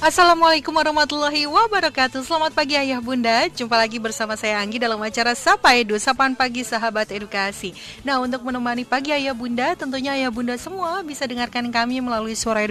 Assalamualaikum warahmatullahi wabarakatuh. Selamat pagi ayah bunda. Jumpa lagi bersama saya Anggi dalam acara Sapa Edu Sapaan Pagi Sahabat Edukasi. Nah untuk menemani pagi ayah bunda Tentunya ayah bunda semua bisa dengarkan kami melalui suara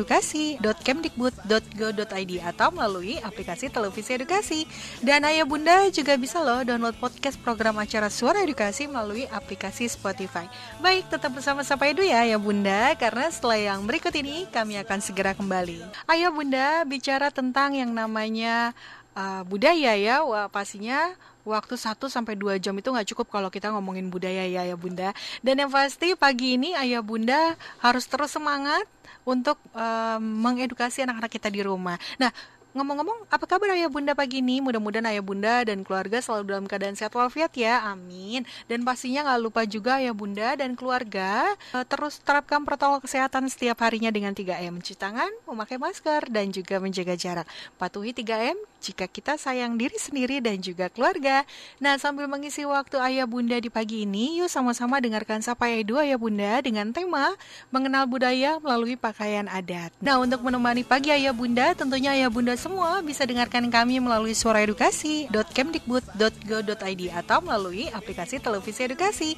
Atau melalui aplikasi televisi edukasi. Dan ayah bunda juga bisa loh download podcast program acara Suara Edukasi melalui aplikasi Spotify. Baik tetap bersama Sapa Edu ya ayah bunda Karena setelah yang berikut ini kami akan segera kembali. Ayah bunda bicara bicara tentang yang namanya uh, budaya ya, wah pastinya waktu 1 sampai 2 jam itu nggak cukup kalau kita ngomongin budaya ya ya Bunda. Dan yang pasti pagi ini Ayah Bunda harus terus semangat untuk uh, mengedukasi anak-anak kita di rumah. Nah, Ngomong-ngomong, apa kabar ayah bunda pagi ini? Mudah-mudahan ayah bunda dan keluarga selalu dalam keadaan sehat walafiat ya, amin. Dan pastinya nggak lupa juga ayah bunda dan keluarga uh, terus terapkan protokol kesehatan setiap harinya dengan 3M. Mencuci tangan, memakai masker, dan juga menjaga jarak. Patuhi 3M jika kita sayang diri sendiri dan juga keluarga. Nah, sambil mengisi waktu ayah bunda di pagi ini, yuk sama-sama dengarkan Sapa Edu ayah bunda dengan tema Mengenal Budaya Melalui Pakaian Adat. Nah, untuk menemani pagi ayah bunda, tentunya ayah bunda semua bisa dengarkan kami melalui suara edukasi.kemdikbud.go.id atau melalui aplikasi televisi edukasi.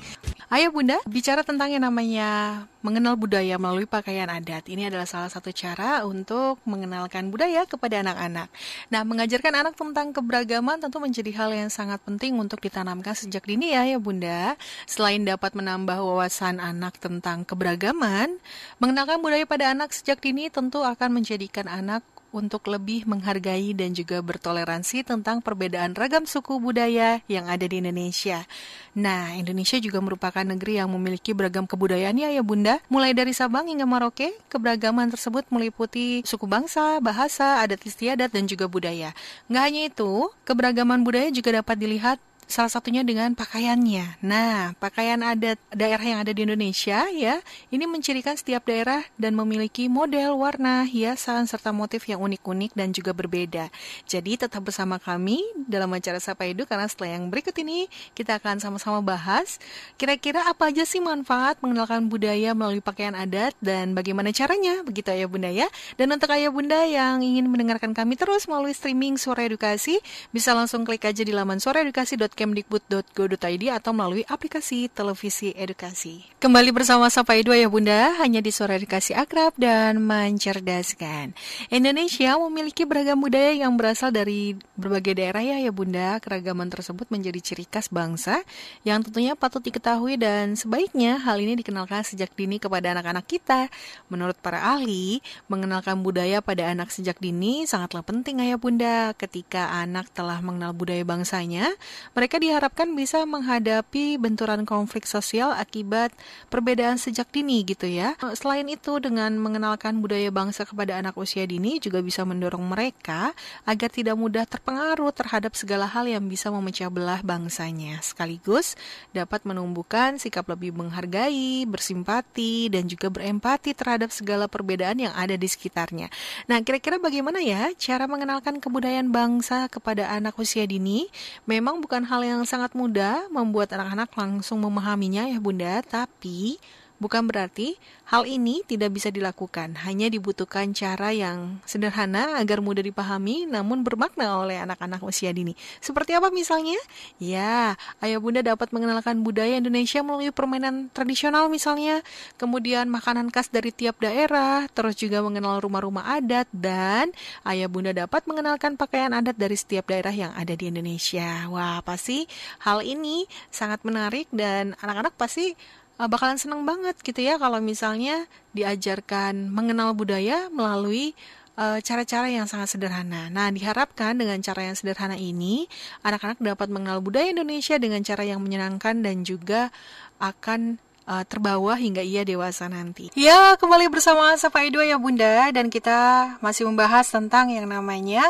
Ayo Bunda, bicara tentang yang namanya mengenal budaya melalui pakaian adat. Ini adalah salah satu cara untuk mengenalkan budaya kepada anak-anak. Nah, mengajarkan anak tentang keberagaman tentu menjadi hal yang sangat penting untuk ditanamkan sejak dini ya, ya Bunda. Selain dapat menambah wawasan anak tentang keberagaman, mengenalkan budaya pada anak sejak dini tentu akan menjadikan anak untuk lebih menghargai dan juga bertoleransi tentang perbedaan ragam suku budaya yang ada di Indonesia. Nah, Indonesia juga merupakan negeri yang memiliki beragam kebudayaan ya Bunda. Mulai dari Sabang hingga Maroke, keberagaman tersebut meliputi suku bangsa, bahasa, adat istiadat, dan juga budaya. Nggak hanya itu, keberagaman budaya juga dapat dilihat salah satunya dengan pakaiannya. Nah, pakaian adat daerah yang ada di Indonesia ya, ini mencirikan setiap daerah dan memiliki model, warna, hiasan serta motif yang unik-unik dan juga berbeda. Jadi tetap bersama kami dalam acara Sapa Edu karena setelah yang berikut ini kita akan sama-sama bahas kira-kira apa aja sih manfaat mengenalkan budaya melalui pakaian adat dan bagaimana caranya begitu ya Bunda ya. Dan untuk ayah Bunda yang ingin mendengarkan kami terus melalui streaming Suara Edukasi bisa langsung klik aja di laman suaraedukasi.com kemdikbud.go.id atau melalui aplikasi televisi edukasi. Kembali bersama Sapa Edu ya Bunda, hanya di Suara Edukasi Akrab dan Mencerdaskan. Indonesia memiliki beragam budaya yang berasal dari berbagai daerah ya ya Bunda. Keragaman tersebut menjadi ciri khas bangsa yang tentunya patut diketahui dan sebaiknya hal ini dikenalkan sejak dini kepada anak-anak kita. Menurut para ahli, mengenalkan budaya pada anak sejak dini sangatlah penting ya Bunda. Ketika anak telah mengenal budaya bangsanya, mereka mereka diharapkan bisa menghadapi benturan konflik sosial akibat perbedaan sejak dini gitu ya. Selain itu dengan mengenalkan budaya bangsa kepada anak usia dini juga bisa mendorong mereka agar tidak mudah terpengaruh terhadap segala hal yang bisa memecah belah bangsanya. Sekaligus dapat menumbuhkan sikap lebih menghargai, bersimpati dan juga berempati terhadap segala perbedaan yang ada di sekitarnya. Nah, kira-kira bagaimana ya cara mengenalkan kebudayaan bangsa kepada anak usia dini? Memang bukan hal yang sangat mudah membuat anak-anak langsung memahaminya ya Bunda, tapi Bukan berarti hal ini tidak bisa dilakukan, hanya dibutuhkan cara yang sederhana agar mudah dipahami namun bermakna oleh anak-anak usia dini. Seperti apa misalnya? Ya, ayah bunda dapat mengenalkan budaya Indonesia melalui permainan tradisional misalnya, kemudian makanan khas dari tiap daerah, terus juga mengenal rumah-rumah adat, dan ayah bunda dapat mengenalkan pakaian adat dari setiap daerah yang ada di Indonesia. Wah, pasti hal ini sangat menarik dan anak-anak pasti uh, bakalan seneng banget gitu ya kalau misalnya diajarkan mengenal budaya melalui eh, cara-cara yang sangat sederhana. Nah, diharapkan dengan cara yang sederhana ini, anak-anak dapat mengenal budaya Indonesia dengan cara yang menyenangkan dan juga akan uh, terbawa hingga ia dewasa nanti. Ya, kembali bersama Sapa Edo ya Bunda dan kita masih membahas tentang yang namanya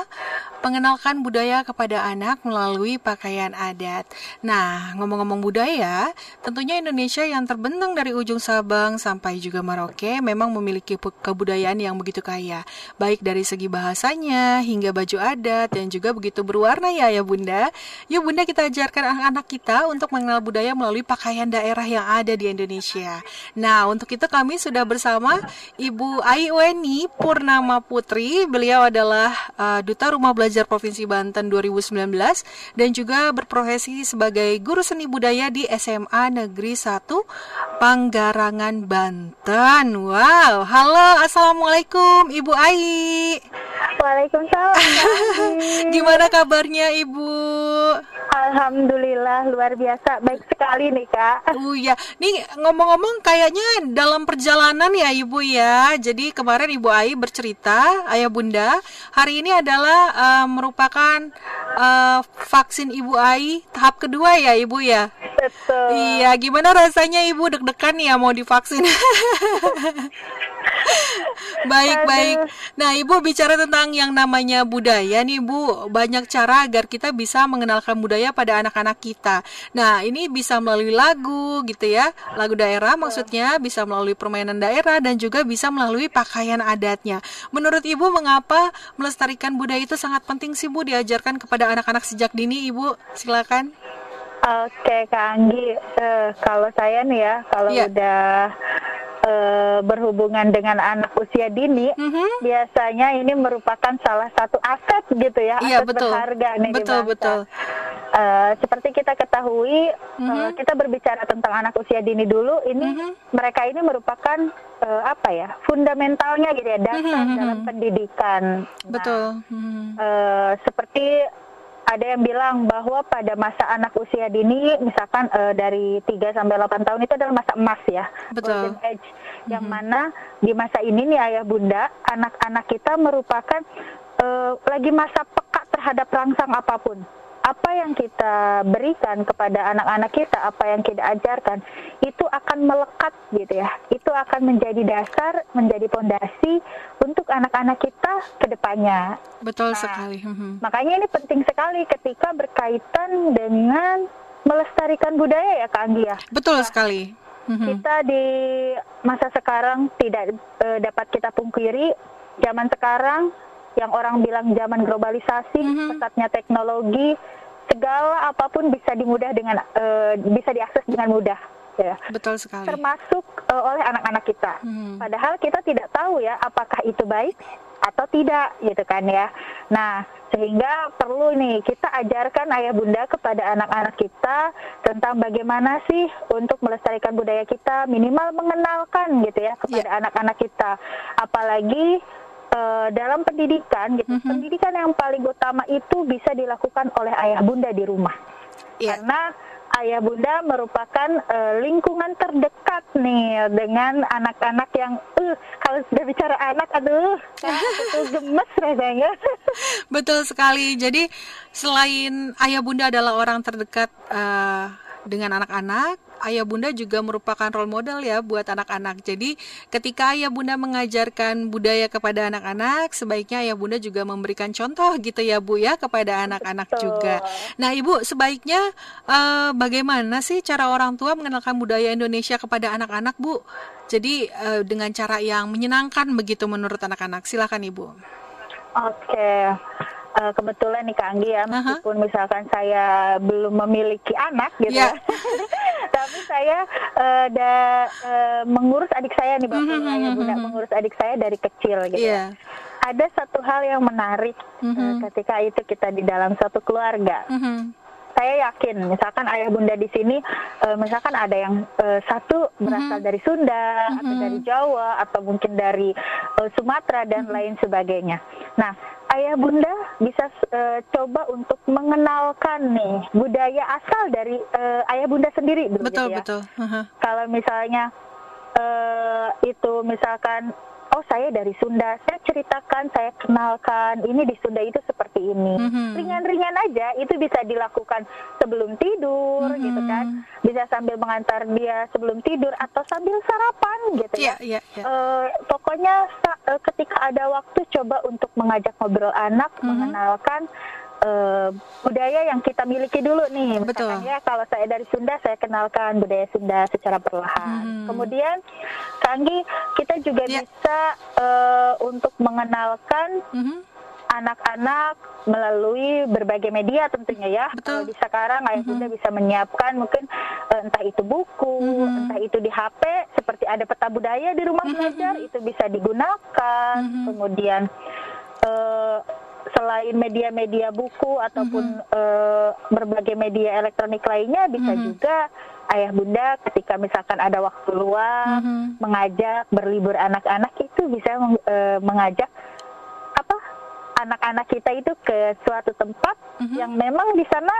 mengenalkan budaya kepada anak melalui pakaian adat. Nah, ngomong-ngomong budaya, tentunya Indonesia yang terbentang dari ujung Sabang sampai juga Merauke memang memiliki kebudayaan yang begitu kaya, baik dari segi bahasanya hingga baju adat dan juga begitu berwarna ya ya Bunda. Yuk Bunda kita ajarkan anak-anak kita untuk mengenal budaya melalui pakaian daerah yang ada di Indonesia. Nah, untuk itu kami sudah bersama Ibu Ai Weni Purnama Putri. Beliau adalah uh, Duta Rumah Belajar Provinsi Banten 2019 dan juga berprofesi sebagai guru seni budaya di SMA Negeri 1 Panggarangan Banten. Wow, halo, assalamualaikum Ibu Ai. Waalaikumsalam. Gimana kabarnya Ibu? Alhamdulillah luar biasa baik sekali nih kak. Oh ya, nih ngomong-ngomong kayaknya dalam perjalanan ya ibu ya. Jadi kemarin ibu Ai bercerita ayah bunda hari ini adalah uh, merupakan uh, vaksin ibu Ai tahap kedua ya ibu ya. Betul. Iya, gimana rasanya ibu deg-degan ya mau divaksin? baik Aduh. baik. Nah ibu bicara tentang yang namanya budaya nih bu, banyak cara agar kita bisa mengenalkan budaya pada anak-anak kita. Nah ini bisa melalui lagu gitu ya, lagu daerah maksudnya bisa melalui permainan daerah dan juga bisa melalui pakaian adatnya. Menurut ibu mengapa melestarikan budaya itu sangat penting sih bu diajarkan kepada anak-anak sejak dini ibu? Silakan. Oke Kak Anggi, uh, kalau saya nih ya, kalau yeah. udah uh, berhubungan dengan anak usia dini, mm-hmm. biasanya ini merupakan salah satu aset gitu ya, iya, aset betul. berharga nih betul, di Betul, uh, seperti kita ketahui, mm-hmm. uh, kita berbicara tentang anak usia dini dulu, ini mm-hmm. mereka ini merupakan uh, apa ya, fundamentalnya gitu ya, dasar mm-hmm. dalam pendidikan. Betul. Nah, mm-hmm. uh, seperti ada yang bilang bahwa pada masa anak usia dini misalkan uh, dari 3 sampai 8 tahun itu adalah masa emas ya. Betul. age. Yang mm -hmm. mana di masa ini nih ayah bunda, anak-anak kita merupakan uh, lagi masa peka terhadap rangsang apa pun apa yang kita berikan kepada anak-anak kita, apa yang kita ajarkan, itu akan melekat gitu ya. Itu akan menjadi dasar, menjadi pondasi untuk anak-anak kita ke depannya. Betul nah, sekali. Mhm. Makanya ini penting sekali ketika berkaitan dengan melestarikan budaya ya Kak Anggi ya. Betul nah, sekali. Mhm. Kita di masa sekarang tidak uh, dapat kita pungkiri zaman sekarang yang orang bilang zaman globalisasi, mm -hmm. pesatnya teknologi, segala apa pun bisa dimudah dengan uh, bisa diakses dengan mudah ya. Betul sekali. Termasuk uh, oleh anak-anak kita. Hmm. Padahal kita tidak tahu ya apakah itu baik atau tidak gitu kan ya. Nah, sehingga perlu nih kita ajarkan ayah bunda kepada anak-anak kita tentang bagaimana sih untuk melestarikan budaya kita, minimal mengenalkan gitu ya kepada iya. anak-anak yeah. kita. Apalagi uh, dalam pendidikan gitu, mm-hmm. pendidikan yang paling utama itu bisa dilakukan oleh ayah bunda di rumah. Yeah. Karena ayah bunda merupakan uh, lingkungan terdekat nih dengan anak-anak yang uh kalau sudah bicara anak aduh itu gemes rasanya. Betul sekali. Jadi selain ayah bunda adalah orang terdekat uh, dengan anak-anak, ayah bunda juga merupakan role model ya buat anak-anak. Jadi ketika ayah bunda mengajarkan budaya kepada anak-anak, sebaiknya ayah bunda juga memberikan contoh gitu ya bu ya kepada anak-anak juga. Nah ibu sebaiknya uh, bagaimana sih cara orang tua mengenalkan budaya Indonesia kepada anak-anak bu? Jadi uh, dengan cara yang menyenangkan begitu menurut anak-anak. Silakan ibu. Oke. Okay uh, kebetulan nih Kak Anggi ya meskipun uh-huh. misalkan saya belum memiliki anak gitu yeah. ya tapi saya uh, da, uh, mengurus adik saya nih bapaknya uh-huh, ya bunda uh-huh. mengurus adik saya dari kecil gitu yeah. ada satu hal yang menarik uh-huh. uh, ketika itu kita di dalam satu keluarga uh-huh saya yakin misalkan ayah bunda di sini uh, misalkan ada yang uh, satu berasal mm -hmm. dari Sunda mm -hmm. atau dari Jawa atau mungkin dari uh, Sumatera dan mm -hmm. lain sebagainya. Nah, ayah bunda bisa uh, coba untuk mengenalkan nih budaya asal dari uh, ayah bunda sendiri betul gitu ya. betul uh -huh. kalau misalnya uh, itu misalkan oh saya dari Sunda saya ceritakan saya kenalkan ini di Sunda itu seperti ini mm-hmm. ringan-ringan aja itu bisa dilakukan sebelum tidur mm-hmm. gitu kan bisa sambil mengantar dia sebelum tidur atau sambil sarapan gitu yeah, ya yeah, yeah. Uh, pokoknya uh, ketika ada waktu coba untuk mengajak ngobrol anak mm-hmm. mengenalkan uh, budaya yang kita miliki dulu nih. Betul. ya kalau saya dari Sunda, saya kenalkan budaya Sunda secara perlahan. Hmm. Kemudian, Kanggi, kita juga yeah. bisa uh, untuk mengenalkan hmm. anak-anak melalui berbagai media tentunya ya. Betul. Kalau di sekarang ayah bunda mm-hmm. bisa menyiapkan mungkin uh, entah itu buku, mm-hmm. entah itu di HP seperti ada peta budaya di rumah mm-hmm. belajar itu bisa digunakan. Mm-hmm. Kemudian uh, selain media-media buku ataupun mm -hmm. uh, berbagai media elektronik lainnya bisa mm -hmm. juga ayah bunda ketika misalkan ada waktu luang mm -hmm. mengajak berlibur anak-anak itu bisa uh, mengajak apa anak-anak kita itu ke suatu tempat mm -hmm. yang memang di sana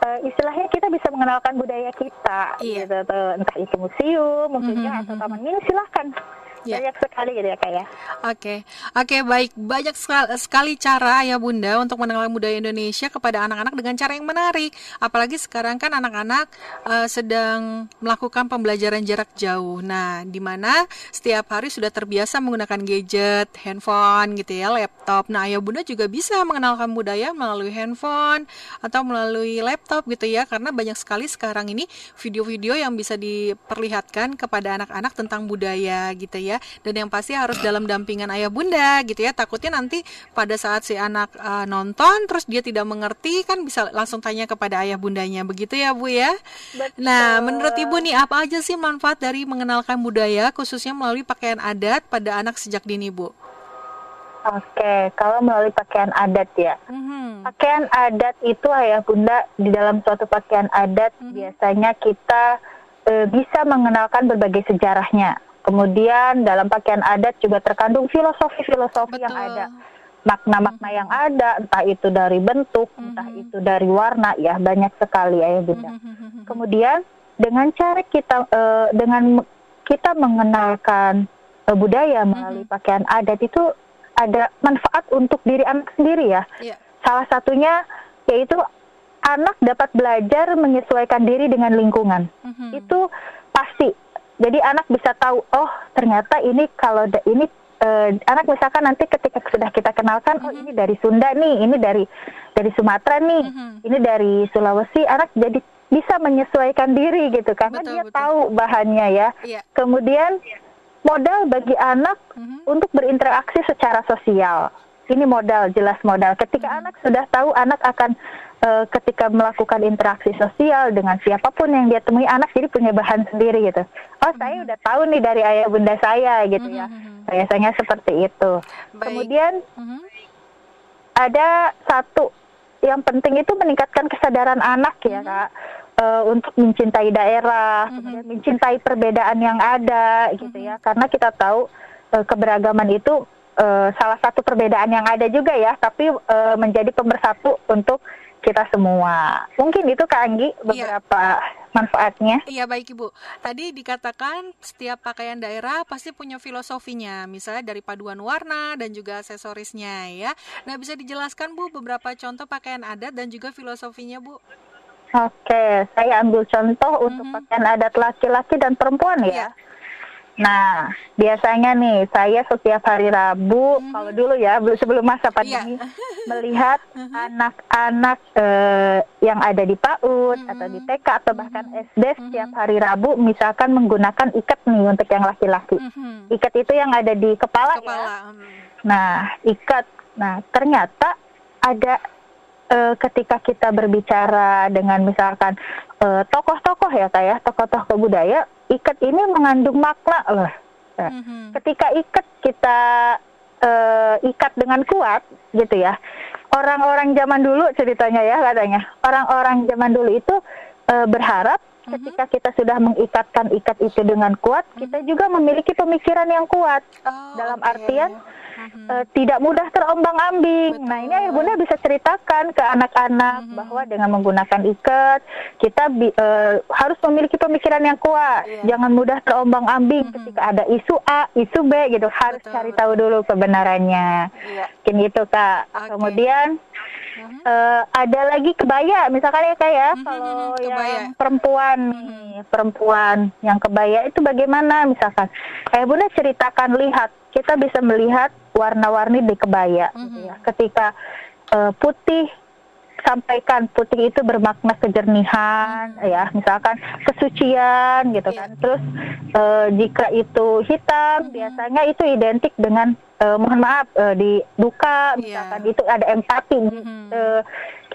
uh, istilahnya kita bisa mengenalkan budaya kita iya. gitu entah itu museum mungkin mm -hmm. atau taman mini silahkan Ya. Banyak sekali gitu ya kak ya. Oke, oke baik. Banyak sekali, sekali cara ya bunda untuk mengenal budaya Indonesia kepada anak-anak dengan cara yang menarik. Apalagi sekarang kan anak-anak uh, sedang melakukan pembelajaran jarak jauh. Nah, di mana setiap hari sudah terbiasa menggunakan gadget, handphone gitu ya, laptop. Nah, ayah bunda juga bisa mengenalkan budaya melalui handphone atau melalui laptop gitu ya, karena banyak sekali sekarang ini video-video yang bisa diperlihatkan kepada anak-anak tentang budaya gitu ya ya dan yang pasti harus dalam dampingan ayah bunda gitu ya takutnya nanti pada saat si anak uh, nonton terus dia tidak mengerti kan bisa langsung tanya kepada ayah bundanya begitu ya bu ya Betul. nah menurut ibu nih apa aja sih manfaat dari mengenalkan budaya khususnya melalui pakaian adat pada anak sejak dini bu Oke, kalau melalui pakaian adat ya. Mm-hmm. Pakaian adat itu ayah bunda di dalam suatu pakaian adat mm-hmm. biasanya kita e, bisa mengenalkan berbagai sejarahnya. Kemudian dalam pakaian adat juga terkandung filosofi-filosofi yang ada. Makna-makna yang ada, entah itu dari bentuk, mm-hmm. entah itu dari warna, ya banyak sekali ya Bunda. Mm-hmm. Kemudian dengan cara kita uh, dengan kita mengenalkan uh, budaya melalui mm-hmm. pakaian adat itu ada manfaat untuk diri anak sendiri ya. Yeah. Salah satunya yaitu anak dapat belajar menyesuaikan diri dengan lingkungan. Mm-hmm. Itu pasti jadi anak bisa tahu oh ternyata ini kalau ini uh, anak misalkan nanti ketika sudah kita kenalkan mm -hmm. oh ini dari Sunda nih ini dari dari Sumatera nih mm -hmm. ini dari Sulawesi anak jadi bisa menyesuaikan diri gitu karena betul, dia betul. tahu bahannya ya yeah. kemudian modal bagi anak mm -hmm. untuk berinteraksi secara sosial ini modal jelas modal ketika mm -hmm. anak sudah tahu anak akan uh, ketika melakukan interaksi sosial dengan siapa pun yang dia temui anak jadi punya bahan sendiri gitu. Oh mm-hmm. saya udah tahu nih dari ayah bunda saya gitu ya. Mm-hmm. Biasanya seperti itu. Baik. Kemudian mm-hmm. ada satu yang penting itu meningkatkan kesadaran anak ya kak. Uh, untuk mencintai daerah, mm-hmm. kemudian mencintai perbedaan yang ada gitu mm-hmm. ya, karena kita tahu uh, keberagaman itu uh, salah satu perbedaan yang ada juga ya, tapi uh, menjadi pemersatu untuk kita semua. Mungkin itu Kak Anggi iya. beberapa ya. manfaatnya. Iya baik Ibu. Tadi dikatakan setiap pakaian daerah pasti punya filosofinya, misalnya dari paduan warna dan juga aksesorisnya ya. Nah bisa dijelaskan Bu beberapa contoh pakaian adat dan juga filosofinya Bu? Oke, saya ambil contoh mm -hmm. untuk pakaian adat laki-laki dan perempuan ya. ya. Nah, biasanya nih saya setiap hari Rabu, mm-hmm. kalau dulu ya sebelum masa iya. pandemi, yeah. melihat mm-hmm. anak-anak uh, yang ada di PAUD mm-hmm. atau di TK atau bahkan mm-hmm. SD setiap mm-hmm. hari Rabu, misalkan menggunakan ikat nih untuk yang laki-laki. Mm-hmm. Ikat itu yang ada di kepala, ya. kepala. ya. Nah, ikat. Nah, ternyata ada uh, ketika kita berbicara dengan misalkan eh, tokoh-tokoh ya kayak ya, tokoh-tokoh budaya ikat ini mengandung makna loh. Nah, mm-hmm. Ketika ikat kita uh, ikat dengan kuat gitu ya. Orang-orang zaman dulu ceritanya ya katanya. Orang-orang zaman dulu itu uh, berharap ketika kita sudah mengikatkan ikat itu dengan kuat, kita juga memiliki pemikiran yang kuat. Oh, dalam okay. artian uh, tidak mudah terombang-ambing. Nah, ini ayah bunda bisa ceritakan ke anak-anak mm-hmm. bahwa dengan menggunakan ikat kita bi- uh, harus memiliki pemikiran yang kuat. Yeah. Jangan mudah terombang-ambing mm-hmm. ketika ada isu A, isu B gitu. Harus Betul. cari tahu dulu kebenarannya. Yeah. Mungkin gitu kak. Okay. Kemudian mm-hmm. uh, ada lagi kebaya, misalkan ya kak ya, mm-hmm. kalau kebaya. yang perempuan mm-hmm. perempuan yang kebaya itu bagaimana misalkan? Ayah bunda ceritakan lihat kita bisa melihat warna-warni di kebaya mm -hmm. gitu ya. Ketika uh, putih sampaikan putih itu bermakna kejernihan hmm. ya misalkan kesucian gitu yeah. kan terus uh, jika itu hitam hmm. biasanya itu identik dengan uh, mohon maaf uh, di duka iya. misalkan yeah. itu ada empati hmm. uh,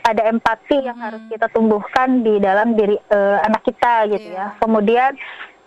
ada empati hmm. yang harus kita tumbuhkan di dalam diri uh, anak kita gitu yeah. ya kemudian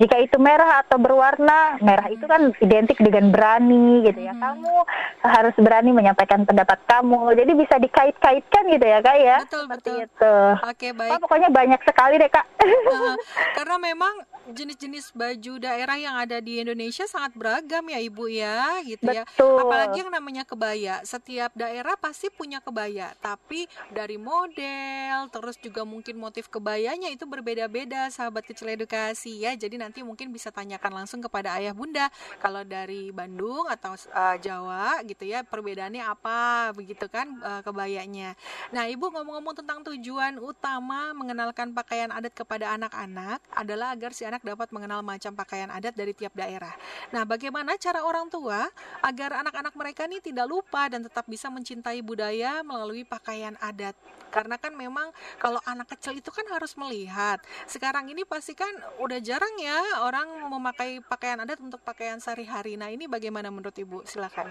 jika itu merah atau berwarna, merah itu kan identik dengan berani gitu ya. Hmm. Kamu harus berani menyampaikan pendapat kamu. Jadi bisa dikait-kaitkan gitu ya, Kak ya. Betul, Seperti betul. Itu. Oke, baik. Oh, pokoknya banyak sekali deh, Kak. Uh, karena memang jenis-jenis baju daerah yang ada di Indonesia sangat beragam ya, Ibu ya, gitu ya. betul. ya. Apalagi yang namanya kebaya. Setiap daerah pasti punya kebaya, tapi dari model, terus juga mungkin motif kebayanya itu berbeda-beda, sahabat kecil edukasi ya. Jadi nanti nanti mungkin bisa tanyakan langsung kepada ayah bunda kalau dari Bandung atau uh, Jawa gitu ya perbedaannya apa begitu kan uh, kebayanya. Nah ibu ngomong-ngomong tentang tujuan utama mengenalkan pakaian adat kepada anak-anak adalah agar si anak dapat mengenal macam pakaian adat dari tiap daerah. Nah bagaimana cara orang tua agar anak-anak mereka ini tidak lupa dan tetap bisa mencintai budaya melalui pakaian adat? Karena kan memang kalau anak kecil itu kan harus melihat. Sekarang ini pasti kan udah jarang ya orang memakai pakaian adat untuk pakaian sehari-hari. Nah ini bagaimana menurut ibu? Silakan.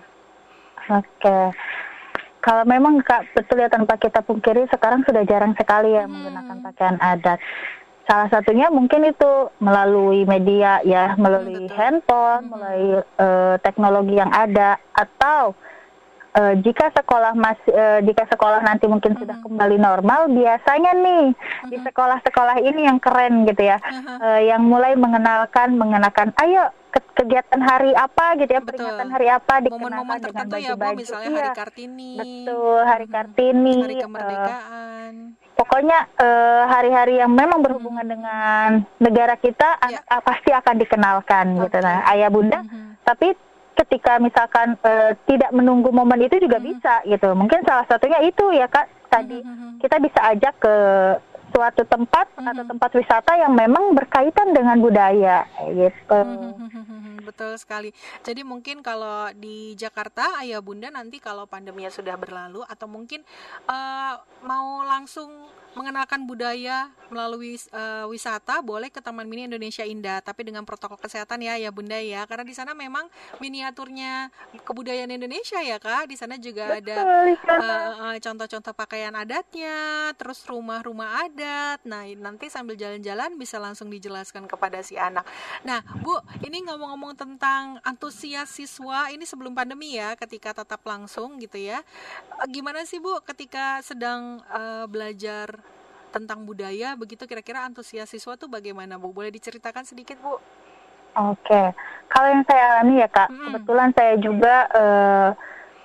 Oke. Kalau memang kak betul ya tanpa kita pungkiri sekarang sudah jarang sekali ya hmm. menggunakan pakaian adat salah satunya mungkin itu melalui media ya melalui hmm, handphone hmm. melalui uh, teknologi yang ada atau uh, jika sekolah masih uh, jika sekolah nanti mungkin sudah mm-hmm. kembali normal biasanya nih di mm-hmm. sekolah-sekolah ini yang keren gitu ya uh, yang mulai mengenalkan mengenakan ayo ke kegiatan hari apa gitu ya betul. peringatan hari apa dikenakan Momen -momen dengan baju-baju ya, misalnya iya, hari Kartini betul hari Kartini hari kemerdekaan uh, pokoknya hari-hari uh, yang memang berhubungan hmm. dengan negara kita ya. anak pasti akan dikenalkan okay. gitu nah ayah bunda hmm. tapi ketika misalkan uh, tidak menunggu momen itu juga hmm. bisa gitu. Mungkin salah satunya itu ya Kak tadi hmm. hmm, hmm. kita bisa ajak ke suatu tempat hmm. atau tempat wisata yang memang berkaitan dengan budaya gitu. Hmm. Betul sekali. Jadi mungkin kalau di Jakarta ayah bunda nanti kalau pandeminya sudah berlalu atau mungkin uh, mau langsung mengenalkan budaya melalui uh, wisata boleh ke Taman Mini Indonesia Indah tapi dengan protokol kesehatan ya ya Bunda ya karena di sana memang miniaturnya kebudayaan Indonesia ya Kak di sana juga Betul, ada uh, uh, contoh-contoh pakaian adatnya terus rumah-rumah adat nah nanti sambil jalan-jalan bisa langsung dijelaskan kepada si anak nah Bu ini ngomong-ngomong tentang antusias siswa ini sebelum pandemi ya ketika tatap langsung gitu ya gimana sih Bu ketika sedang uh, belajar tentang budaya begitu kira-kira antusias siswa tuh bagaimana Bu? Boleh diceritakan sedikit Bu? Oke, kalau yang saya alami ya Kak, hmm. kebetulan saya juga uh,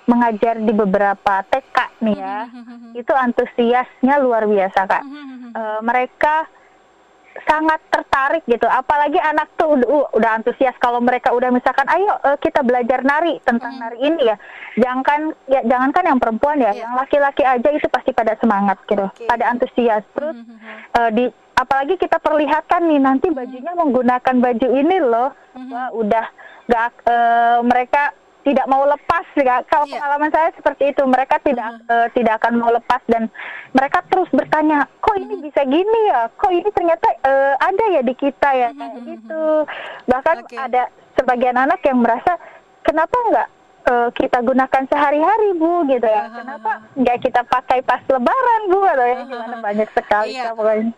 mengajar di beberapa TK nih ya, hmm. itu antusiasnya luar biasa Kak. Hmm. Uh, mereka sangat tertarik gitu apalagi anak tuh udah, udah antusias kalau mereka udah misalkan ayo uh, kita belajar nari tentang hmm. nari ini ya jangankan ya jangankan yang perempuan ya yeah. yang laki-laki aja itu pasti pada semangat gitu okay. pada antusias terus hmm. uh, di apalagi kita perlihatkan nih nanti bajunya menggunakan baju ini loh hmm. wah udah gak uh, mereka tidak mau lepas ya. Kalau yeah. pengalaman saya seperti itu, mereka tidak uh -huh. uh, tidak akan mau lepas dan mereka terus bertanya, kok ini bisa gini ya? Kok ini ternyata uh, ada ya di kita ya kayak gitu. Bahkan okay. ada sebagian anak yang merasa kenapa enggak uh, kita gunakan sehari-hari bu gitu ya kenapa nggak kita pakai pas lebaran bu atau ya gimana banyak sekali iya.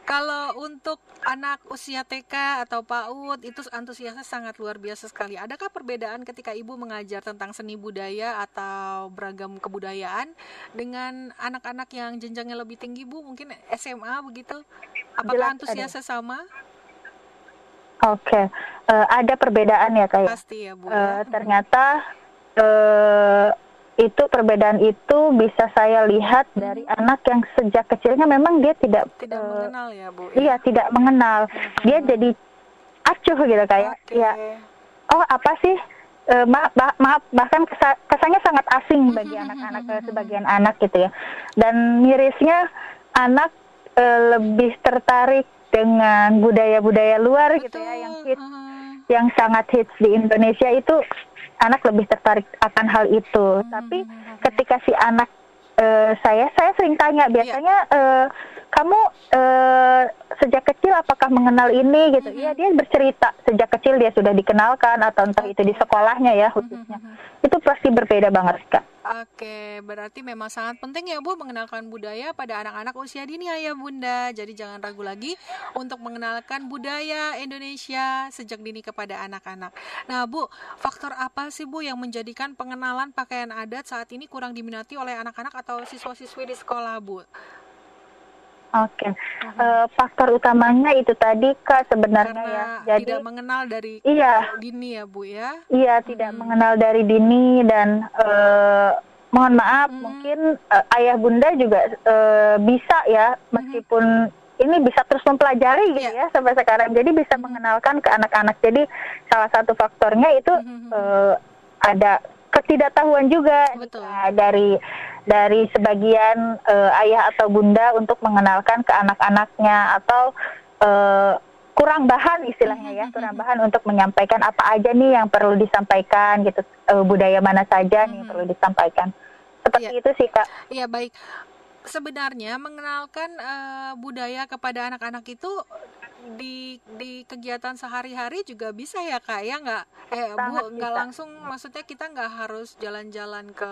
kalau untuk anak usia TK atau PAUD itu antusiasnya sangat luar biasa sekali adakah perbedaan ketika ibu mengajar tentang seni budaya atau beragam kebudayaan dengan anak-anak yang jenjangnya lebih tinggi bu mungkin SMA begitu apakah Jelas antusiasnya ada. sama Oke, okay. uh, ada perbedaan ya kayak. Pasti ya bu. Uh, ternyata uh, itu perbedaan itu bisa saya lihat hmm. dari anak yang sejak kecilnya memang dia tidak tidak uh, mengenal ya bu. Ya? Iya tidak mengenal. Hmm. Dia jadi acuh gitu kayak okay. ya. Oh apa sih? Uh, maaf, maaf bahkan kesannya sangat asing bagi anak-anak uh, sebagian anak gitu ya. Dan mirisnya anak uh, lebih tertarik dengan budaya-budaya luar Betul. gitu ya yang hits, uh. yang sangat hits di Indonesia itu anak lebih tertarik akan hal itu. Hmm. Tapi ketika si anak uh, saya saya sering tanya iya. biasanya uh, kamu uh, sejak kecil apakah mengenal ini gitu? Iya dia bercerita sejak kecil dia sudah dikenalkan atau entah itu di sekolahnya ya khususnya. Itu pasti berbeda banget kak. Oke, berarti memang sangat penting ya Bu mengenalkan budaya pada anak-anak usia dini ya Bunda. Jadi jangan ragu lagi untuk mengenalkan budaya Indonesia sejak dini kepada anak-anak. Nah Bu, faktor apa sih Bu yang menjadikan pengenalan pakaian adat saat ini kurang diminati oleh anak-anak atau siswa-siswi di sekolah Bu? Oke, okay. uh, eh, faktor utamanya itu tadi kak sebenarnya Karena ya. Jadi tidak mengenal dari iya, dini ya bu ya. Iya, tidak hmm. mengenal dari dini dan uh, mohon maaf hmm. mungkin uh, ayah bunda juga uh, bisa ya hmm. meskipun hmm. ini bisa terus mempelajari gitu yeah. ya sampai sekarang. Jadi bisa hmm. mengenalkan ke anak-anak. Jadi salah satu faktornya itu hmm. uh, ada ketidaktahuan juga Betul. Nah, dari dari sebagian uh, ayah atau bunda untuk mengenalkan ke anak-anaknya atau uh, kurang bahan istilahnya ya kurang bahan untuk menyampaikan apa aja nih yang perlu disampaikan gitu uh, budaya mana saja nih yang perlu disampaikan seperti ya. itu sih kak. Iya baik sebenarnya mengenalkan uh, budaya kepada anak-anak itu di di kegiatan sehari-hari juga bisa ya kak ya? Nggak eh bu nggak langsung maksudnya kita nggak harus jalan-jalan ke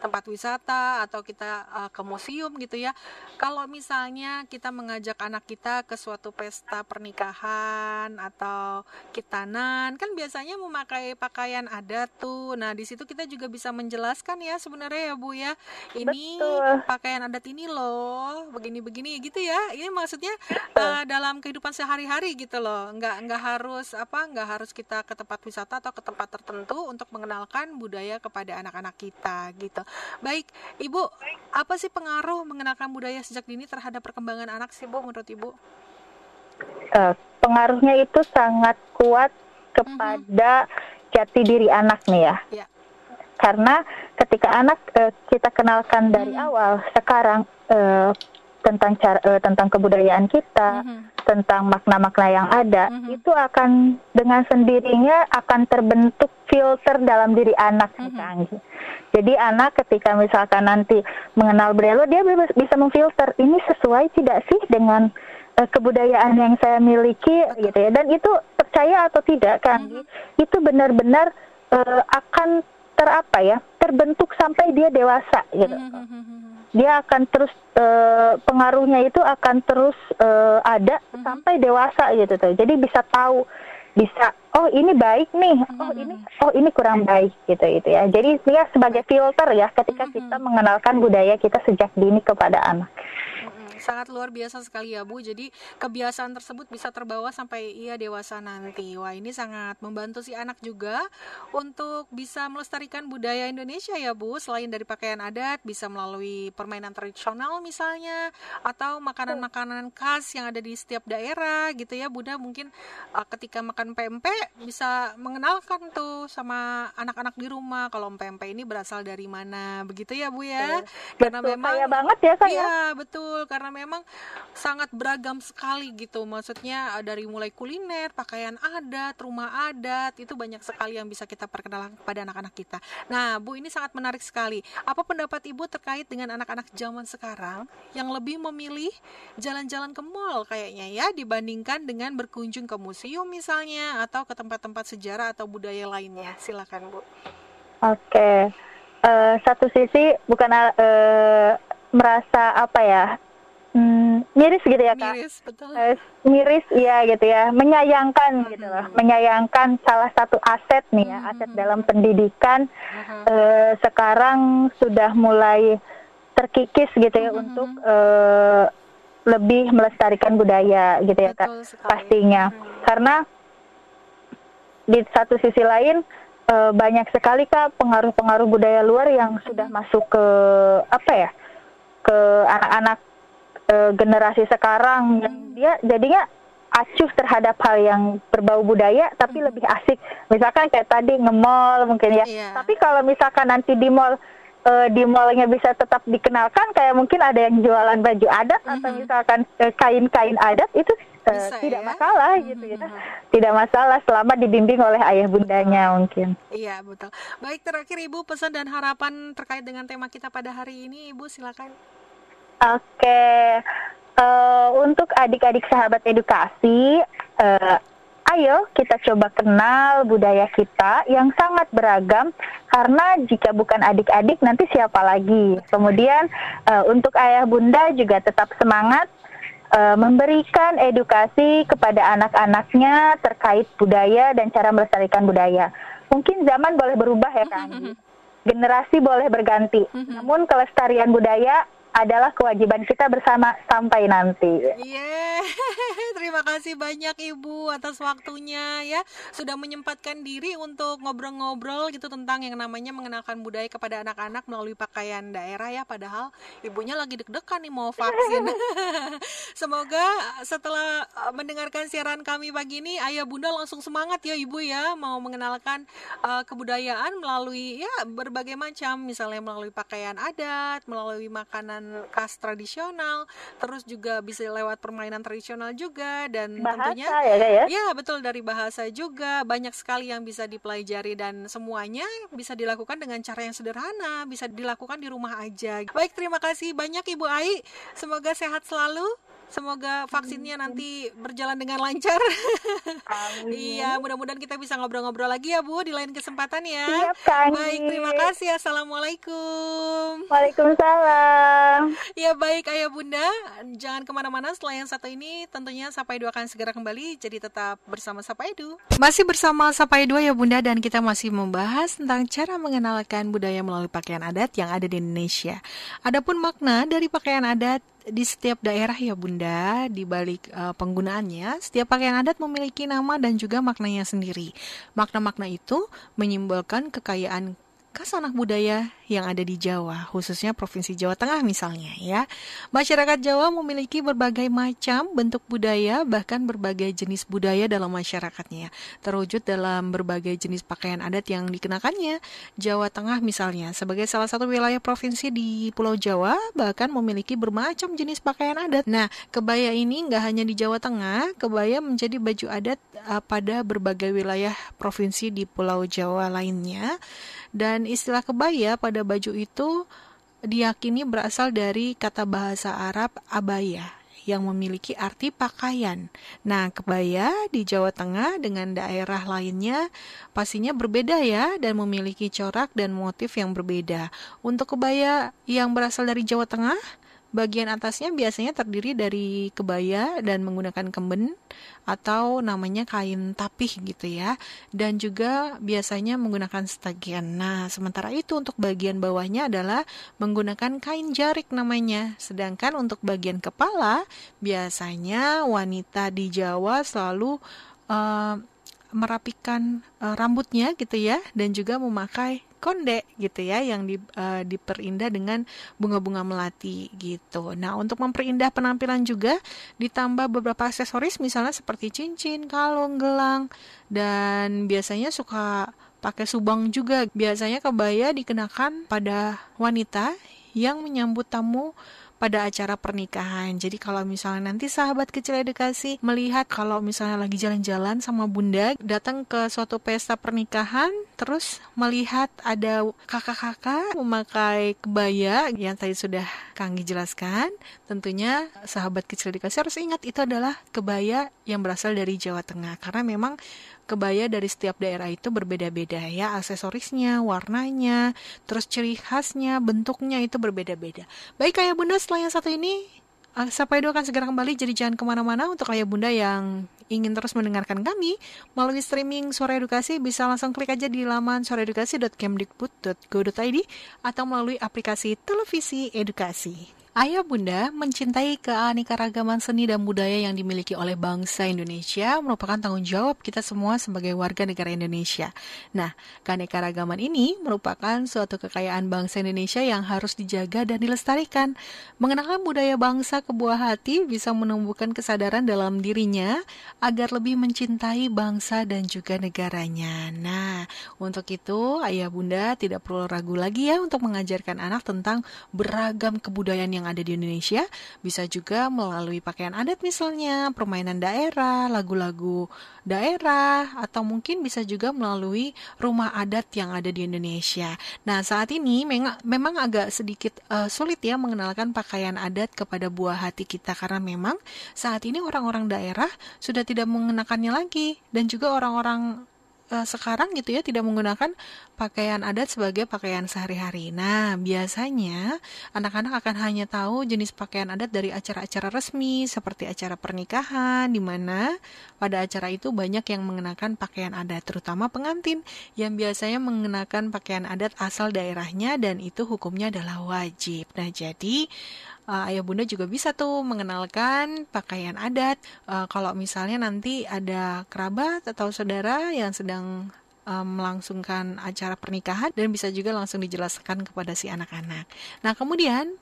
tempat wisata atau kita uh, ke museum gitu ya. Kalau misalnya kita mengajak anak kita ke suatu pesta pernikahan atau kitanan kan biasanya memakai pakaian adat tuh. Nah di situ kita juga bisa menjelaskan ya sebenarnya ya bu ya. Ini Betul. pakaian adat ini loh begini-begini gitu ya. Ini maksudnya uh, dalam kehidupan sehari-hari gitu loh nggak nggak harus apa nggak harus kita ke tempat wisata atau ke tempat tertentu untuk mengenalkan budaya kepada anak-anak kita gitu baik ibu apa sih pengaruh mengenalkan budaya sejak dini terhadap perkembangan anak sih bu menurut ibu uh, pengaruhnya itu sangat kuat kepada mm-hmm. jati diri anak nih ya yeah. karena ketika anak uh, kita kenalkan dari mm-hmm. awal sekarang uh, tentang cara uh, tentang kebudayaan kita, mm-hmm. tentang makna-makna yang ada, mm-hmm. itu akan dengan sendirinya akan terbentuk filter dalam diri anak mm-hmm. Jadi anak ketika misalkan nanti mengenal Brelo, dia bisa memfilter ini sesuai tidak sih dengan uh, kebudayaan yang saya miliki Betul. gitu ya. Dan itu percaya atau tidak kan, mm-hmm. itu benar-benar uh, akan terapa ya, terbentuk sampai dia dewasa gitu. Mm-hmm dia akan terus uh, pengaruhnya itu akan terus uh, ada mm-hmm. sampai dewasa gitu tuh. Jadi bisa tahu bisa oh ini baik nih, oh ini mm-hmm. oh ini kurang baik gitu itu ya. Jadi dia sebagai filter ya ketika mm-hmm. kita mengenalkan budaya kita sejak dini kepada anak sangat luar biasa sekali ya Bu. Jadi kebiasaan tersebut bisa terbawa sampai ia dewasa nanti. Wah ini sangat membantu si anak juga untuk bisa melestarikan budaya Indonesia ya Bu. Selain dari pakaian adat, bisa melalui permainan tradisional misalnya, atau makanan-makanan khas yang ada di setiap daerah gitu ya Bunda. Mungkin uh, ketika makan pempek bisa mengenalkan tuh sama anak-anak di rumah kalau pempek ini berasal dari mana begitu ya Bu ya. Karena betul, memang banget ya saya. Iya betul karena memang sangat beragam sekali gitu. Maksudnya eh, dari mulai kuliner pakaian adat rumah adat itu banyak sekali yang bisa kita perkenalkan kepada anak-anak kita. Nah Bu ini sangat menarik sekali. Apa pendapat Ibu terkait dengan anak-anak zaman sekarang yang lebih memilih jalan-jalan ke mall kayaknya ya dibandingkan dengan berkunjung ke museum misalnya atau ke tempat-tempat sejarah atau budaya lainnya? Silakan Bu. Oke, uh, satu sisi bukan uh, merasa apa ya Hmm, miris gitu ya kak. Miris betul. Uh, miris iya gitu ya, menyayangkan hmm. gitu loh, menyayangkan salah satu aset nih ya, hmm. aset dalam pendidikan hmm. uh, sekarang sudah mulai terkikis gitu ya hmm. untuk uh, lebih melestarikan budaya gitu ya kak, pastinya. Hmm. Karena di satu sisi lain uh, banyak sekali kak pengaruh-pengaruh budaya luar yang sudah masuk ke apa ya ke anak-anak uh, generasi sekarang yang dia jadinya acuh terhadap hal yang berbau budaya tapi lebih asik misalkan kayak tadi nge-mall mungkin ya yeah. tapi kalau misalkan nanti di mall uh, di mallnya bisa tetap dikenalkan kayak mungkin ada yang jualan baju adat mm -hmm. atau misalkan kain-kain uh, adat itu uh, tidak ya? masalah mm -hmm. gitu ya tidak masalah selama dibimbing oleh ayah bundanya betul. mungkin iya betul baik terakhir ibu pesan dan harapan terkait dengan tema kita pada hari ini ibu silakan oke uh, untuk adik-adik sahabat edukasi uh, ayo kita coba kenal budaya kita yang sangat beragam karena jika bukan adik-adik nanti siapa lagi. Kemudian uh, untuk ayah bunda juga tetap semangat uh, memberikan edukasi kepada anak-anaknya terkait budaya dan cara melestarikan budaya. Mungkin zaman boleh berubah ya Kang. Generasi boleh berganti. Namun kelestarian budaya adalah kewajiban kita bersama sampai nanti. Yeah. Terima kasih banyak Ibu atas waktunya ya sudah menyempatkan diri untuk ngobrol-ngobrol gitu tentang yang namanya mengenalkan budaya kepada anak-anak melalui pakaian daerah ya padahal ibunya lagi deg-degan nih mau vaksin. Semoga setelah uh, mendengarkan siaran kami pagi ini ayah bunda langsung semangat ya Ibu ya mau mengenalkan uh, kebudayaan melalui ya berbagai macam misalnya melalui pakaian adat, melalui makanan khas tradisional, terus juga bisa lewat permainan tradisional juga dan bahasa, tentunya ya, ya ya betul dari bahasa juga banyak sekali yang bisa dipelajari dan semuanya bisa dilakukan dengan cara yang sederhana, bisa dilakukan di rumah aja. Baik, terima kasih banyak Ibu Ai. Semoga sehat selalu. Semoga vaksinnya nanti berjalan dengan lancar. iya, mudah-mudahan kita bisa ngobrol-ngobrol lagi ya Bu di lain kesempatan ya. Siap, Kang. Baik, terima kasih. Assalamualaikum. Waalaikumsalam. Ya baik Ayah Bunda, jangan ke mana-mana setelah yang satu ini tentunya Sapa Edu akan segera kembali, jadi tetap bersama Sapa Edu. Masih bersama Sapa Edu ya Bunda dan kita masih membahas tentang cara mengenalkan budaya melalui pakaian adat yang ada di Indonesia. Adapun makna dari pakaian adat di setiap daerah ya Bunda, di balik uh, penggunaannya, setiap pakaian adat memiliki nama dan juga maknanya sendiri. Makna-makna itu menyimbolkan kekayaan khas anak budaya yang ada di Jawa, khususnya Provinsi Jawa Tengah misalnya ya. Masyarakat Jawa memiliki berbagai macam bentuk budaya, bahkan berbagai jenis budaya dalam masyarakatnya, terwujud dalam berbagai jenis pakaian adat yang dikenakannya. Jawa Tengah misalnya, sebagai salah satu wilayah provinsi di Pulau Jawa, bahkan memiliki bermacam jenis pakaian adat. Nah, kebaya ini nggak hanya di Jawa Tengah, kebaya menjadi baju adat uh, pada berbagai wilayah provinsi di Pulau Jawa lainnya. Dan istilah kebaya pada baju itu diyakini berasal dari kata bahasa Arab abaya yang memiliki arti pakaian. Nah, kebaya di Jawa Tengah dengan daerah lainnya pastinya berbeda ya dan memiliki corak dan motif yang berbeda. Untuk kebaya yang berasal dari Jawa Tengah, Bagian atasnya biasanya terdiri dari kebaya dan menggunakan kemben atau namanya kain tapih gitu ya. Dan juga biasanya menggunakan stagian. Nah, sementara itu untuk bagian bawahnya adalah menggunakan kain jarik namanya. Sedangkan untuk bagian kepala biasanya wanita di Jawa selalu uh, merapikan uh, rambutnya gitu ya dan juga memakai konde gitu ya yang di, uh, diperindah dengan bunga-bunga melati gitu. Nah, untuk memperindah penampilan juga ditambah beberapa aksesoris misalnya seperti cincin, kalung, gelang dan biasanya suka pakai subang juga. Biasanya kebaya dikenakan pada wanita yang menyambut tamu pada acara pernikahan. Jadi kalau misalnya nanti sahabat kecil edukasi melihat kalau misalnya lagi jalan-jalan sama bunda datang ke suatu pesta pernikahan terus melihat ada kakak-kakak memakai kebaya yang tadi sudah Kanggi jelaskan, tentunya sahabat kecil edukasi harus ingat itu adalah kebaya yang berasal dari Jawa Tengah karena memang kebaya dari setiap daerah itu berbeda-beda ya aksesorisnya, warnanya, terus ciri khasnya, bentuknya itu berbeda-beda. Baik ayah bunda setelah yang satu ini Sapa Edo akan segera kembali jadi jangan ke mana-mana untuk ayah bunda yang ingin terus mendengarkan kami melalui streaming Suara Edukasi bisa langsung klik aja di laman suaraedukasi.kemdikbud.go.id atau melalui aplikasi televisi edukasi. Ayah Bunda mencintai keanekaragaman seni dan budaya yang dimiliki oleh bangsa Indonesia merupakan tanggung jawab kita semua sebagai warga negara Indonesia. Nah, keanekaragaman ini merupakan suatu kekayaan bangsa Indonesia yang harus dijaga dan dilestarikan. Mengenalkan budaya bangsa ke buah hati bisa menumbuhkan kesadaran dalam dirinya agar lebih mencintai bangsa dan juga negaranya. Nah, untuk itu Ayah Bunda tidak perlu ragu lagi ya untuk mengajarkan anak tentang beragam kebudayaan yang ada di Indonesia, bisa juga melalui pakaian adat misalnya, permainan daerah, lagu-lagu daerah, atau mungkin bisa juga melalui rumah adat yang ada di Indonesia. Nah, saat ini memang agak sedikit uh, sulit ya mengenalkan pakaian adat kepada buah hati kita karena memang saat ini orang-orang daerah sudah tidak mengenakannya lagi dan juga orang-orang uh, sekarang gitu ya tidak menggunakan pakaian adat sebagai pakaian sehari-hari. Nah, biasanya anak-anak akan hanya tahu jenis pakaian adat dari acara-acara resmi seperti acara pernikahan di mana pada acara itu banyak yang mengenakan pakaian adat terutama pengantin yang biasanya mengenakan pakaian adat asal daerahnya dan itu hukumnya adalah wajib. Nah, jadi uh, ayah bunda juga bisa tuh mengenalkan pakaian adat. Uh, kalau misalnya nanti ada kerabat atau saudara yang sedang uh, melangsungkan acara pernikahan dan bisa juga langsung dijelaskan kepada si anak-anak. Nah, kemudian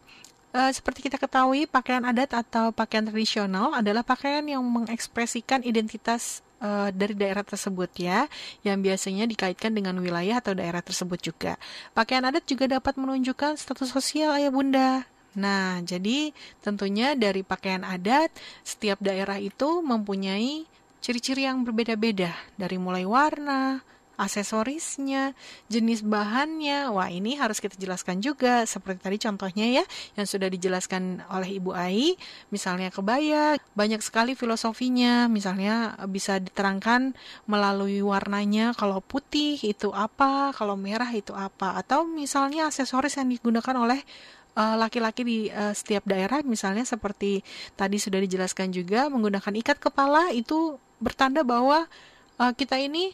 seperti kita ketahui, pakaian adat atau pakaian tradisional adalah pakaian yang mengekspresikan identitas dari daerah tersebut ya, yang biasanya dikaitkan dengan wilayah atau daerah tersebut juga. Pakaian adat juga dapat menunjukkan status sosial ayah bunda, Nah, jadi tentunya dari pakaian adat, setiap daerah itu mempunyai ciri-ciri yang berbeda-beda, dari mulai warna, aksesorisnya, jenis bahannya. Wah, ini harus kita jelaskan juga seperti tadi contohnya ya yang sudah dijelaskan oleh Ibu Ai, misalnya kebaya, banyak sekali filosofinya. Misalnya bisa diterangkan melalui warnanya kalau putih itu apa, kalau merah itu apa, atau misalnya aksesoris yang digunakan oleh Eh, laki-laki uh, di uh, setiap daerah misalnya seperti tadi sudah dijelaskan juga menggunakan ikat kepala itu bertanda bahwa uh, kita ini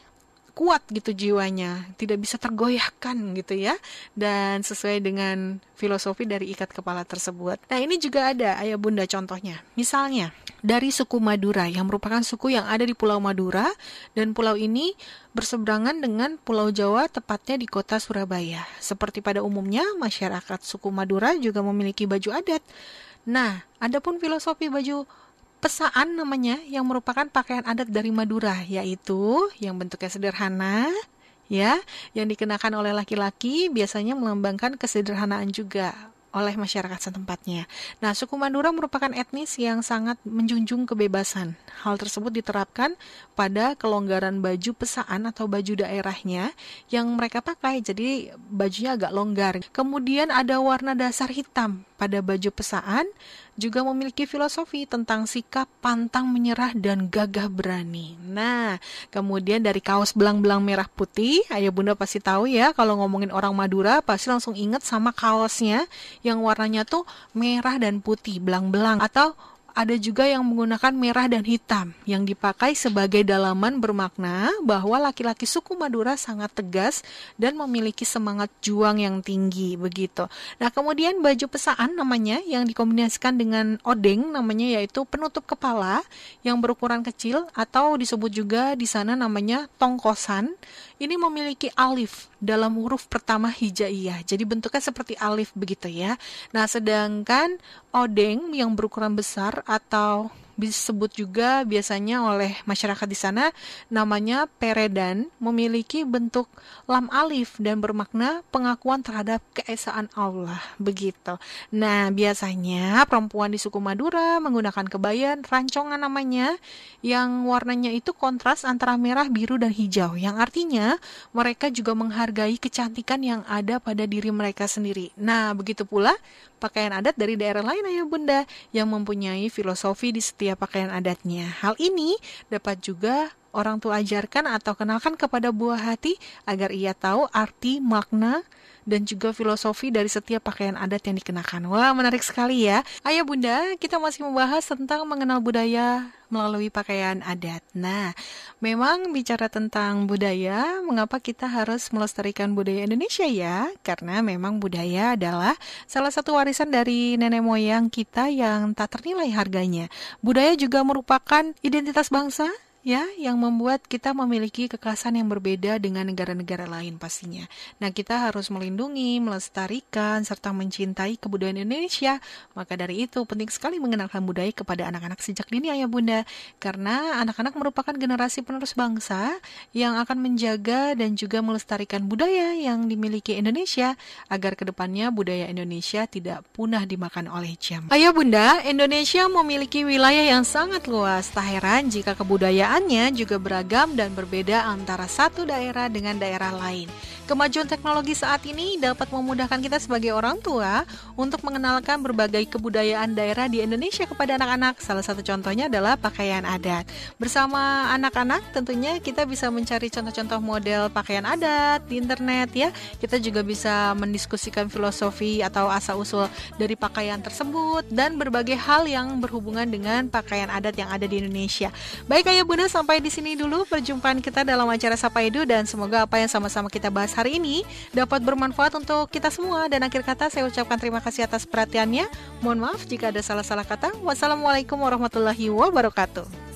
kuat gitu jiwanya, tidak bisa tergoyahkan gitu ya. Dan sesuai dengan filosofi dari ikat kepala tersebut. Nah, ini juga ada ayah bunda contohnya. Misalnya, dari suku Madura yang merupakan suku yang ada di Pulau Madura dan pulau ini berseberangan dengan Pulau Jawa tepatnya di kota Surabaya. Seperti pada umumnya, masyarakat suku Madura juga memiliki baju adat. Nah, adapun filosofi baju pesaan namanya yang merupakan pakaian adat dari Madura yaitu yang bentuknya sederhana ya yang dikenakan oleh laki-laki biasanya melambangkan kesederhanaan juga oleh masyarakat setempatnya. Nah, suku Madura merupakan etnis yang sangat menjunjung kebebasan. Hal tersebut diterapkan pada kelonggaran baju pesaan atau baju daerahnya yang mereka pakai. Jadi bajunya agak longgar. Kemudian ada warna dasar hitam pada baju pesaan juga memiliki filosofi tentang sikap pantang menyerah dan gagah berani. Nah, kemudian dari kaos belang-belang merah putih, ayah bunda pasti tahu ya kalau ngomongin orang Madura pasti langsung inget sama kaosnya yang warnanya tuh merah dan putih, belang-belang atau ada juga yang menggunakan merah dan hitam yang dipakai sebagai dalaman bermakna bahwa laki-laki suku Madura sangat tegas dan memiliki semangat juang yang tinggi begitu. Nah, kemudian baju pesaan namanya yang dikombinasikan dengan odeng namanya yaitu penutup kepala yang berukuran kecil atau disebut juga di sana namanya tongkosan. Ini memiliki alif dalam huruf pertama hijaiyah. Jadi bentuknya seperti alif begitu ya. Nah, sedangkan odeng yang berukuran besar atau disebut juga biasanya oleh masyarakat di sana namanya peredan memiliki bentuk lam alif dan bermakna pengakuan terhadap keesaan Allah begitu. Nah, biasanya perempuan di suku Madura menggunakan kebayan rancongan namanya yang warnanya itu kontras antara merah, biru dan hijau yang artinya mereka juga menghargai kecantikan yang ada pada diri mereka sendiri. Nah, begitu pula pakaian adat dari daerah lain ayah bunda yang mempunyai filosofi di setiap pakaian adatnya. Hal ini dapat juga orang tua ajarkan atau kenalkan kepada buah hati agar ia tahu arti, makna, dan juga filosofi dari setiap pakaian adat yang dikenakan. Wah, menarik sekali ya. Ayah Bunda, kita masih membahas tentang mengenal budaya melalui pakaian adat. Nah, memang bicara tentang budaya, mengapa kita harus melestarikan budaya Indonesia ya? Karena memang budaya adalah salah satu warisan dari nenek moyang kita yang tak ternilai harganya. Budaya juga merupakan identitas bangsa ya yang membuat kita memiliki kekhasan yang berbeda dengan negara-negara lain pastinya. Nah, kita harus melindungi, melestarikan serta mencintai kebudayaan Indonesia. Maka dari itu penting sekali mengenalkan budaya kepada anak-anak sejak dini ayah bunda karena anak-anak merupakan generasi penerus bangsa yang akan menjaga dan juga melestarikan budaya yang dimiliki Indonesia agar ke depannya budaya Indonesia tidak punah dimakan oleh jam. Ayah bunda, Indonesia memiliki wilayah yang sangat luas. Tak heran jika kebudayaan Keberadaannya juga beragam dan berbeda antara satu daerah dengan daerah lain. Kemajuan teknologi saat ini dapat memudahkan kita sebagai orang tua untuk mengenalkan berbagai kebudayaan daerah di Indonesia kepada anak-anak. Salah satu contohnya adalah pakaian adat. Bersama anak-anak tentunya kita bisa mencari contoh-contoh model pakaian adat di internet ya. Kita juga bisa mendiskusikan filosofi atau asal-usul dari pakaian tersebut dan berbagai hal yang berhubungan dengan pakaian adat yang ada di Indonesia. Baik ayah bunda sampai di sini dulu perjumpaan kita dalam acara Sapa Edu dan semoga apa yang sama-sama kita bahas hari ini dapat bermanfaat untuk kita semua. Dan akhir kata saya ucapkan terima kasih atas perhatiannya. Mohon maaf jika ada salah-salah kata. Wassalamualaikum warahmatullahi wabarakatuh.